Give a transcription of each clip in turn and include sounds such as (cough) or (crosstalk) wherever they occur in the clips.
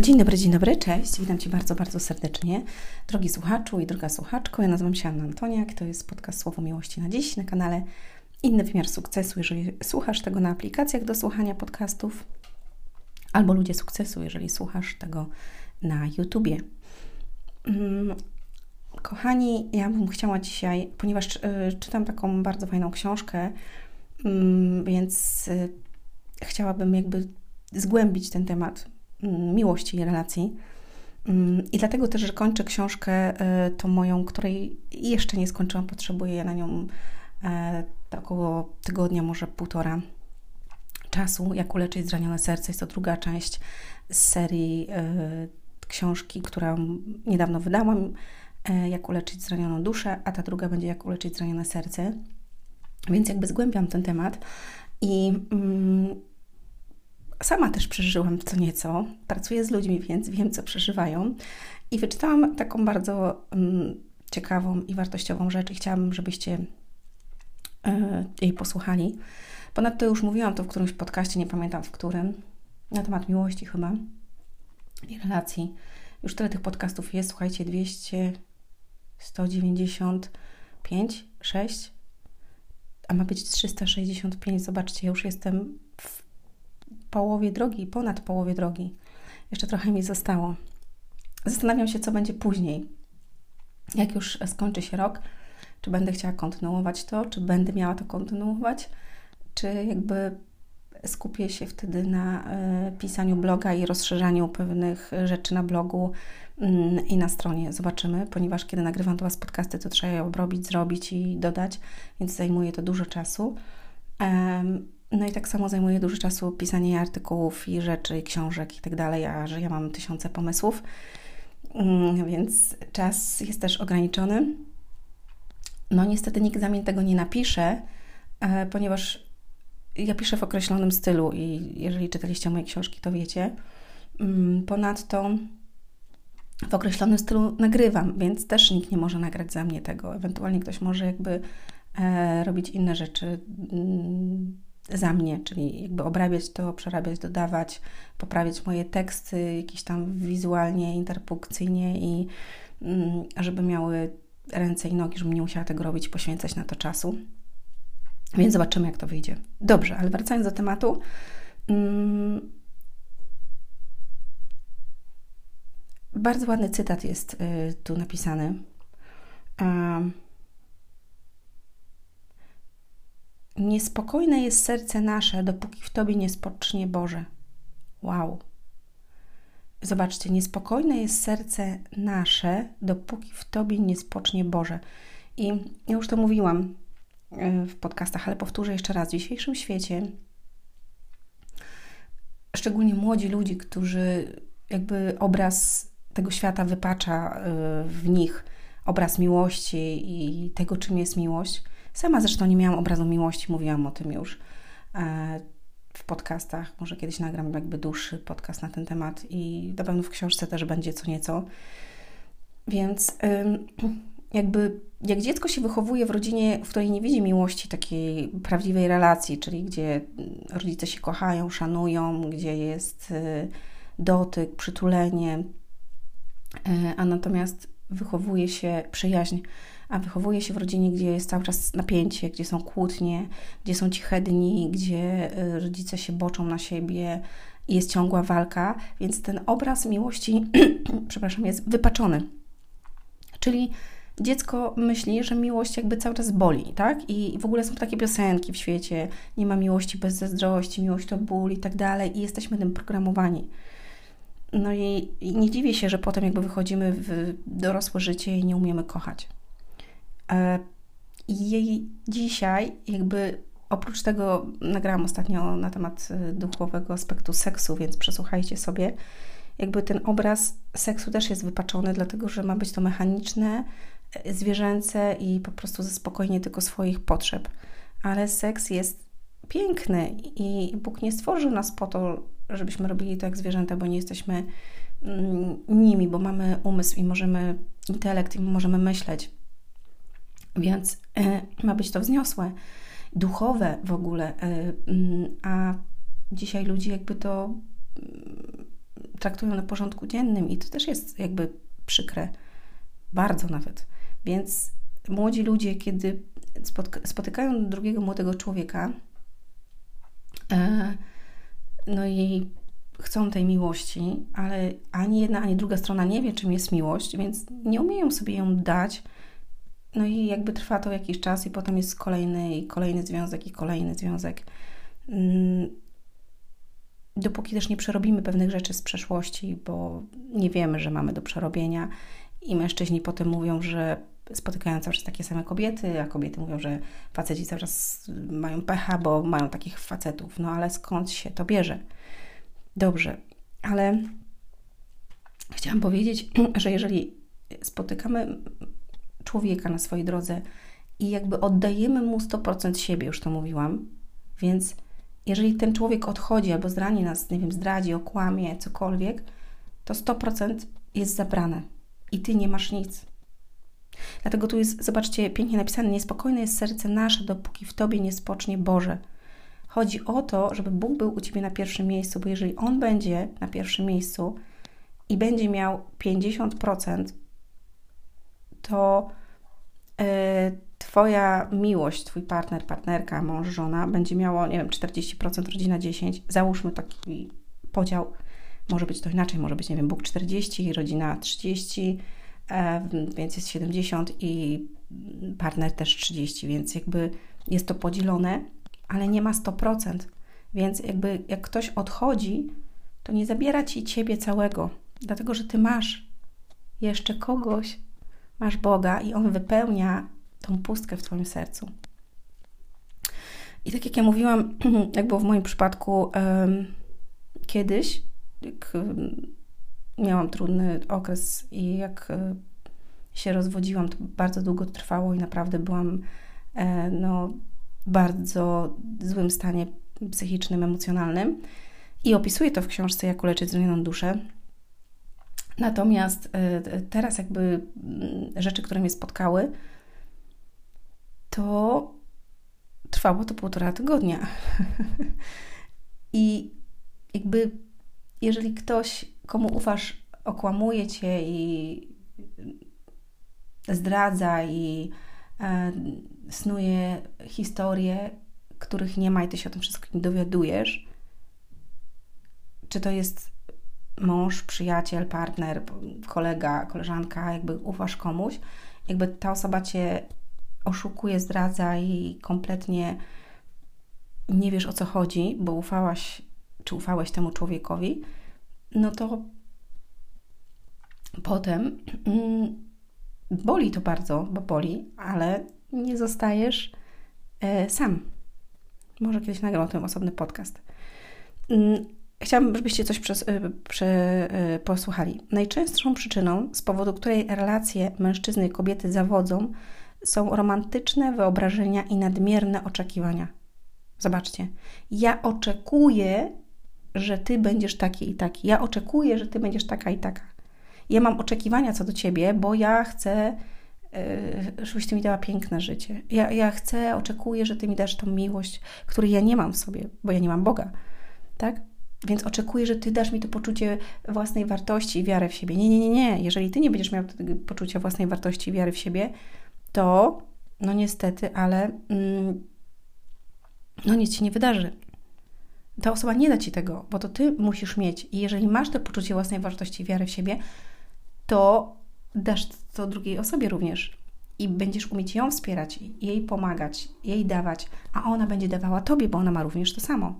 Dzień dobry, dzień dobry, cześć. Witam Cię bardzo, bardzo serdecznie. Drogi słuchaczu i droga słuchaczko, ja nazywam się Anna Antoniak, to jest podcast Słowo Miłości na dziś na kanale Inny Wymiar Sukcesu, jeżeli słuchasz tego na aplikacjach do słuchania podcastów, albo Ludzie Sukcesu, jeżeli słuchasz tego na YouTubie. Mm, kochani, ja bym chciała dzisiaj, ponieważ y, czytam taką bardzo fajną książkę, y, więc y, chciałabym jakby zgłębić ten temat Mm, miłości i relacji. Mm, I dlatego też, że kończę książkę e, tą moją, której jeszcze nie skończyłam, potrzebuję na nią e, około tygodnia, może półtora czasu, jak uleczyć zranione serce. Jest to druga część z serii e, książki, którą niedawno wydałam, jak uleczyć zranioną duszę, a ta druga będzie jak uleczyć zranione serce. Więc jakby zgłębiam ten temat i mm, sama też przeżyłam co nieco. Pracuję z ludźmi, więc wiem, co przeżywają. I wyczytałam taką bardzo um, ciekawą i wartościową rzecz i chciałabym, żebyście y, jej posłuchali. Ponadto już mówiłam to w którymś podcaście, nie pamiętam w którym, na temat miłości chyba i relacji. Już tyle tych podcastów jest, słuchajcie, 200, 195, 6, a ma być 365. Zobaczcie, już jestem w połowie drogi, ponad połowie drogi. Jeszcze trochę mi zostało. Zastanawiam się, co będzie później. Jak już skończy się rok, czy będę chciała kontynuować to, czy będę miała to kontynuować, czy jakby skupię się wtedy na y, pisaniu bloga i rozszerzaniu pewnych rzeczy na blogu y, i na stronie. Zobaczymy, ponieważ kiedy nagrywam do Was podcasty, to trzeba je obrobić, zrobić i dodać, więc zajmuje to dużo czasu. No i tak samo zajmuje dużo czasu pisanie artykułów i rzeczy, i książek i tak dalej, a że ja mam tysiące pomysłów, mm, więc czas jest też ograniczony. No niestety nikt za mnie tego nie napisze, e, ponieważ ja piszę w określonym stylu i jeżeli czytaliście moje książki, to wiecie. Mm, ponadto w określonym stylu nagrywam, więc też nikt nie może nagrać za mnie tego. Ewentualnie ktoś może jakby e, robić inne rzeczy mm, za mnie, czyli jakby obrabiać to, przerabiać, dodawać, poprawiać moje teksty jakieś tam wizualnie, interpunkcyjnie i mm, żeby miały ręce i nogi, żebym nie musiała tego robić, poświęcać na to czasu. Więc zobaczymy, jak to wyjdzie. Dobrze, ale wracając do tematu. Mm, bardzo ładny cytat jest y, tu napisany. Niespokojne jest serce nasze, dopóki w Tobie nie spocznie Boże. Wow. Zobaczcie, niespokojne jest serce nasze, dopóki w Tobie nie spocznie Boże. I ja już to mówiłam e, w podcastach, ale powtórzę jeszcze raz. W dzisiejszym świecie, szczególnie młodzi ludzie, którzy jakby obraz tego świata wypacza e, w nich, obraz miłości i tego, czym jest miłość – Sama zresztą nie miałam obrazu miłości, mówiłam o tym już e, w podcastach. Może kiedyś nagram jakby dłuższy podcast na ten temat i na pewno w książce też będzie co nieco. Więc (clears throat) jakby jak dziecko się wychowuje w rodzinie, w której nie widzi miłości, takiej prawdziwej relacji, czyli gdzie rodzice się kochają, szanują, gdzie jest y, dotyk, przytulenie, e, a natomiast wychowuje się przyjaźń a wychowuje się w rodzinie, gdzie jest cały czas napięcie, gdzie są kłótnie, gdzie są ciche dni, gdzie y, rodzice się boczą na siebie jest ciągła walka, więc ten obraz miłości, (clears throat) przepraszam, jest wypaczony. Czyli dziecko myśli, że miłość jakby cały czas boli, tak? I w ogóle są takie piosenki w świecie, nie ma miłości bez zazdrości, miłość to ból i tak dalej i jesteśmy tym programowani. No i, i nie dziwię się, że potem jakby wychodzimy w dorosłe życie i nie umiemy kochać. E, I dzisiaj jakby oprócz tego nagrałam ostatnio na temat e, duchowego aspektu seksu, więc przesłuchajcie sobie. Jakby ten obraz seksu też jest wypaczony, dlatego że ma być to mechaniczne, e, zwierzęce i po prostu zaspokojenie tylko swoich potrzeb. Ale seks jest piękny i Bóg nie stworzył nas po to, żebyśmy robili to jak zwierzęta, bo nie jesteśmy mm, nimi, bo mamy umysł i możemy intelekt i możemy myśleć. Więc e, ma być to wzniosłe, duchowe w ogóle, e, mm, a dzisiaj ludzie jakby to mm, traktują na porządku dziennym i to też jest jakby przykre, bardzo nawet. Więc młodzi ludzie, kiedy spotykają drugiego młodego człowieka, e, no i chcą tej miłości, ale ani jedna, ani druga strona nie wie, czym jest miłość, więc nie umieją sobie ją dać. No i jakby trwa to jakiś czas, i potem jest kolejny, i kolejny związek, i kolejny związek. Mm, dopóki też nie przerobimy pewnych rzeczy z przeszłości, bo nie wiemy, że mamy do przerobienia, i mężczyźni potem mówią, że spotykają cały czas takie same kobiety, a kobiety mówią, że faceci cały czas mają pecha, bo mają takich facetów. No ale skąd się to bierze? Dobrze, ale chciałam powiedzieć, (clears throat) że jeżeli spotykamy człowieka na swojej drodze i jakby oddajemy mu 100% siebie, już to mówiłam, więc jeżeli ten człowiek odchodzi albo zrani nas, nie wiem, zdradzi, okłamie, cokolwiek, to 100% jest zabrane i ty nie masz nic. Dlatego tu jest, zobaczcie, pięknie napisane: Niespokojne jest serce nasze, dopóki w tobie nie spocznie Boże. Chodzi o to, żeby Bóg był u ciebie na pierwszym miejscu, bo jeżeli On będzie na pierwszym miejscu i będzie miał 50%, to Twoja miłość, Twój partner, partnerka, mąż, żona będzie miało, nie wiem, 40%, rodzina 10%. Załóżmy taki podział. Może być to inaczej, może być, nie wiem, Bóg 40, rodzina 30, e, więc jest 70 i partner też 30, więc jakby jest to podzielone ale nie ma 100%. Więc jakby jak ktoś odchodzi, to nie zabiera ci ciebie całego, dlatego że ty masz jeszcze kogoś, masz Boga i on wypełnia tą pustkę w twoim sercu. I tak jak ja mówiłam, (clears throat) jak było w moim przypadku kiedyś, jak miałam trudny okres i jak um, się rozwodziłam, to bardzo długo trwało i naprawdę byłam e, no, bardzo złym stanie psychicznym, emocjonalnym. I opisuję to w książce Jak uleczyć zranioną duszę. Natomiast e, teraz jakby mm, rzeczy, które mnie spotkały, to trwało to półtora tygodnia. (laughs) I jakby jeżeli ktoś, komu ufasz, okłamuje cię i zdradza i e, snuje historie, których nie ma i ty się o tym wszystkim dowiadujesz, czy to jest mąż, przyjaciel, partner, kolega, koleżanka, jakby ufasz komuś, jakby ta osoba cię oszukuje, zdradza i kompletnie nie wiesz o co chodzi, bo ufałaś, czy ufałeś temu człowiekowi, no to potem mm, boli to bardzo, bo boli, ale nie zostajesz e, sam. Może kiedyś nagram o tym osobny podcast. Mm, chciałabym, żebyście coś przez, prze, e, posłuchali. Najczęstszą przyczyną, z powodu której relacje mężczyzny i kobiety zawodzą, są romantyczne wyobrażenia i nadmierne oczekiwania. Zobaczcie, ja oczekuję, że ty będziesz taki i taki. Ja oczekuję, że ty będziesz taka i taka. Ja mam oczekiwania co do ciebie, bo ja chcę Y, żebyś Ty mi dała piękne życie. Ja, ja chcę, oczekuję, że Ty mi dasz tą miłość, której ja nie mam w sobie, bo ja nie mam Boga, tak? Więc oczekuję, że Ty dasz mi to poczucie własnej wartości i wiary w siebie. Nie, nie, nie, nie. Jeżeli Ty nie będziesz miał poczucia własnej wartości i wiary w siebie, to no niestety, ale mm, no nic się nie wydarzy. Ta osoba nie da Ci tego, bo to Ty musisz mieć. I jeżeli masz to poczucie własnej wartości i wiary w siebie, to dasz to drugiej osobie również i będziesz umieć ją wspierać, jej pomagać, jej dawać, a ona będzie dawała tobie, bo ona ma również to samo.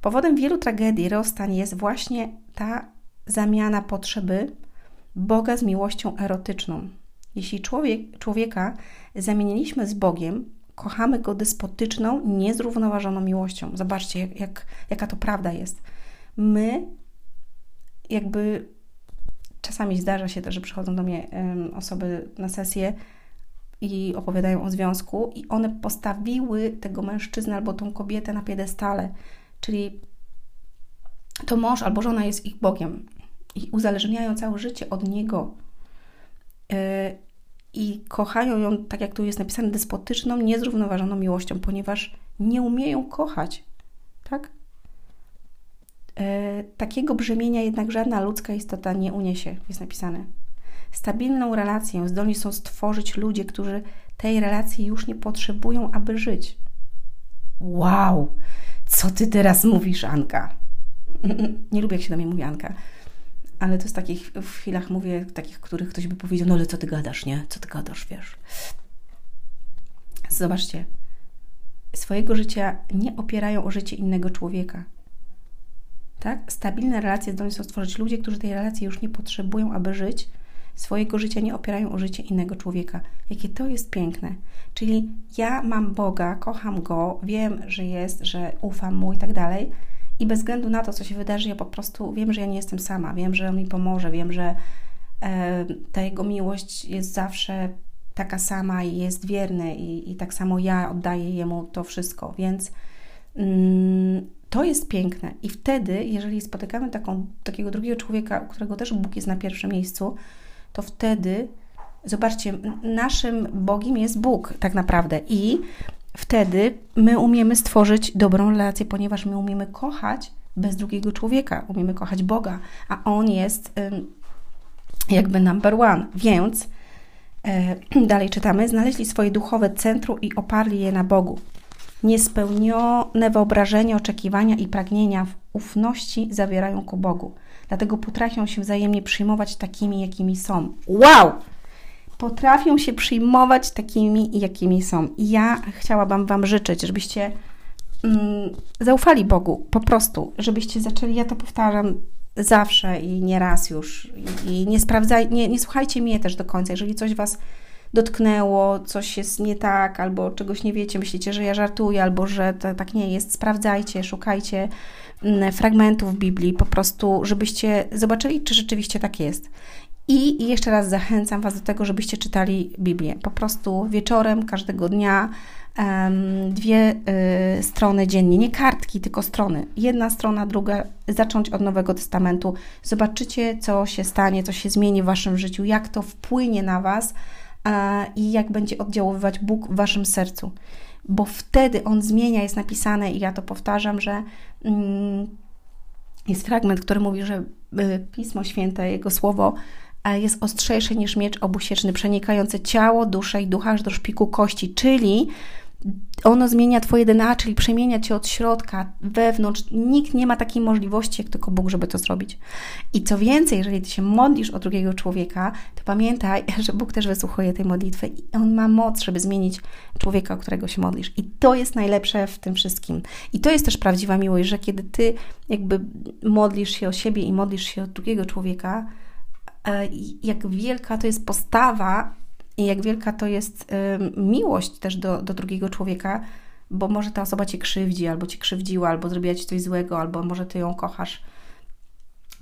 Powodem wielu tragedii rozstań jest właśnie ta zamiana potrzeby Boga z miłością erotyczną. Jeśli człowiek, człowieka zamieniliśmy z Bogiem, kochamy go despotyczną, niezrównoważoną miłością. Zobaczcie, jak, jak, jaka to prawda jest. My jakby czasami zdarza się też, że przychodzą do mnie osoby na sesję i opowiadają o związku, i one postawiły tego mężczyznę albo tą kobietę na piedestale, czyli to mąż albo żona jest ich Bogiem i uzależniają całe życie od niego. E, I kochają ją, tak jak tu jest napisane, despotyczną, niezrównoważoną miłością, ponieważ nie umieją kochać. Tak? E, takiego brzemienia jednak żadna ludzka istota nie uniesie, jest napisane. Stabilną relację zdolni są stworzyć ludzie, którzy tej relacji już nie potrzebują, aby żyć. Wow! Co ty teraz mówisz, Anka? (laughs) Nie lubię, jak się do mnie mówi Anka. Ale to z takich w chwilach mówię, takich, których ktoś by powiedział, no ale co ty gadasz, nie? Co ty gadasz, wiesz? Zobaczcie, swojego życia nie opierają o życie innego człowieka. Tak? Stabilne relacje zdolni są stworzyć ludzie, którzy tej relacji już nie potrzebują, aby żyć. Swojego życia nie opierają o życie innego człowieka. Jakie to jest piękne. Czyli ja mam Boga, kocham Go, wiem, że jest, że ufam Mu i tak dalej. I bez względu na to, co się wydarzy, ja po prostu wiem, że ja nie jestem sama. Wiem, że On mi pomoże. Wiem, że e, ta Jego miłość jest zawsze taka sama i jest wierny. I, i tak samo ja oddaję Jemu to wszystko. Więc... Mm, to jest piękne. I wtedy, jeżeli spotykamy taką, takiego drugiego człowieka, którego też Bóg jest na pierwszym miejscu, to wtedy, zobaczcie, naszym Bogiem jest Bóg tak naprawdę. I wtedy my umiemy stworzyć dobrą relację, ponieważ my umiemy kochać bez drugiego człowieka, umiemy kochać Boga, a On jest jakby number one. Więc (clears throat) dalej czytamy, znaleźli swoje duchowe centrum i oparli je na Bogu niespełnione wyobrażenia, oczekiwania i pragnienia w ufności zawierają ku Bogu. Dlatego potrafią się wzajemnie przyjmować takimi, jakimi są. Wow! Potrafią się przyjmować takimi, jakimi są. I ja chciałabym Wam życzyć, żebyście mm, zaufali Bogu, po prostu, żebyście zaczęli, ja to powtarzam zawsze i nie raz już, i, nie sprawdzaj, nie, nie słuchajcie mnie też do końca. Jeżeli coś Was dotknęło, coś jest nie tak, albo czegoś nie wiecie, myślicie, że ja żartuję, albo że to tak nie jest, sprawdzajcie, szukajcie fragmentów Biblii, po prostu, żebyście zobaczyli, czy rzeczywiście tak jest. I jeszcze raz zachęcam Was do tego, żebyście czytali Biblię. Po prostu wieczorem, każdego dnia, dwie y, strony dziennie, nie kartki, tylko strony. Jedna strona, druga, zacząć od Nowego Testamentu. Zobaczycie, co się stanie, co się zmieni w Waszym życiu, jak to wpłynie na Was i jak będzie oddziaływać Bóg w waszym sercu. Bo wtedy on zmienia, jest napisane, i ja to powtarzam, że mm, jest fragment, który mówi, że y, Pismo Święte, Jego słowo jest ostrzejsze niż miecz obusieczny, przenikający ciało, duszę i ducha aż do szpiku kości, czyli ono zmienia Twoje DNA, czyli przemienia Cię od środka, wewnątrz. Nikt nie ma takiej możliwości, jak tylko Bóg, żeby to zrobić. I co więcej, jeżeli Ty się modlisz o drugiego człowieka, to pamiętaj, (laughs) że Bóg też wysłuchuje tej modlitwy i On ma moc, żeby zmienić człowieka, o którego się modlisz. I to jest najlepsze w tym wszystkim. I to jest też prawdziwa miłość, że kiedy Ty jakby modlisz się o siebie i modlisz się o drugiego człowieka, e, jak wielka to jest postawa i jak wielka to jest y, miłość też do, do drugiego człowieka, bo może ta osoba cię krzywdzi, albo cię krzywdziła, albo zrobiła ci coś złego, albo może ty ją kochasz.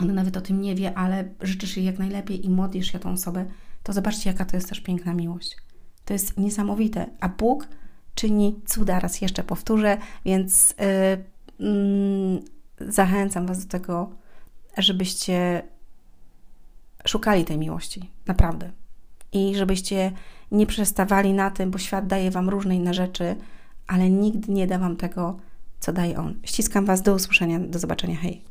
Ona nawet o tym nie wie, ale życzysz jej jak najlepiej i modlisz się tą osobę. To zobaczcie, jaka to jest też piękna miłość. To jest niesamowite. A Bóg czyni cuda, raz jeszcze powtórzę, więc yy, yy, zachęcam Was do tego, żebyście szukali tej miłości. Naprawdę i żebyście nie przestawali na tym, bo świat daje Wam różne inne rzeczy, ale nigdy nie da Wam tego, co daje On. Ściskam Was, do usłyszenia, do zobaczenia, hej!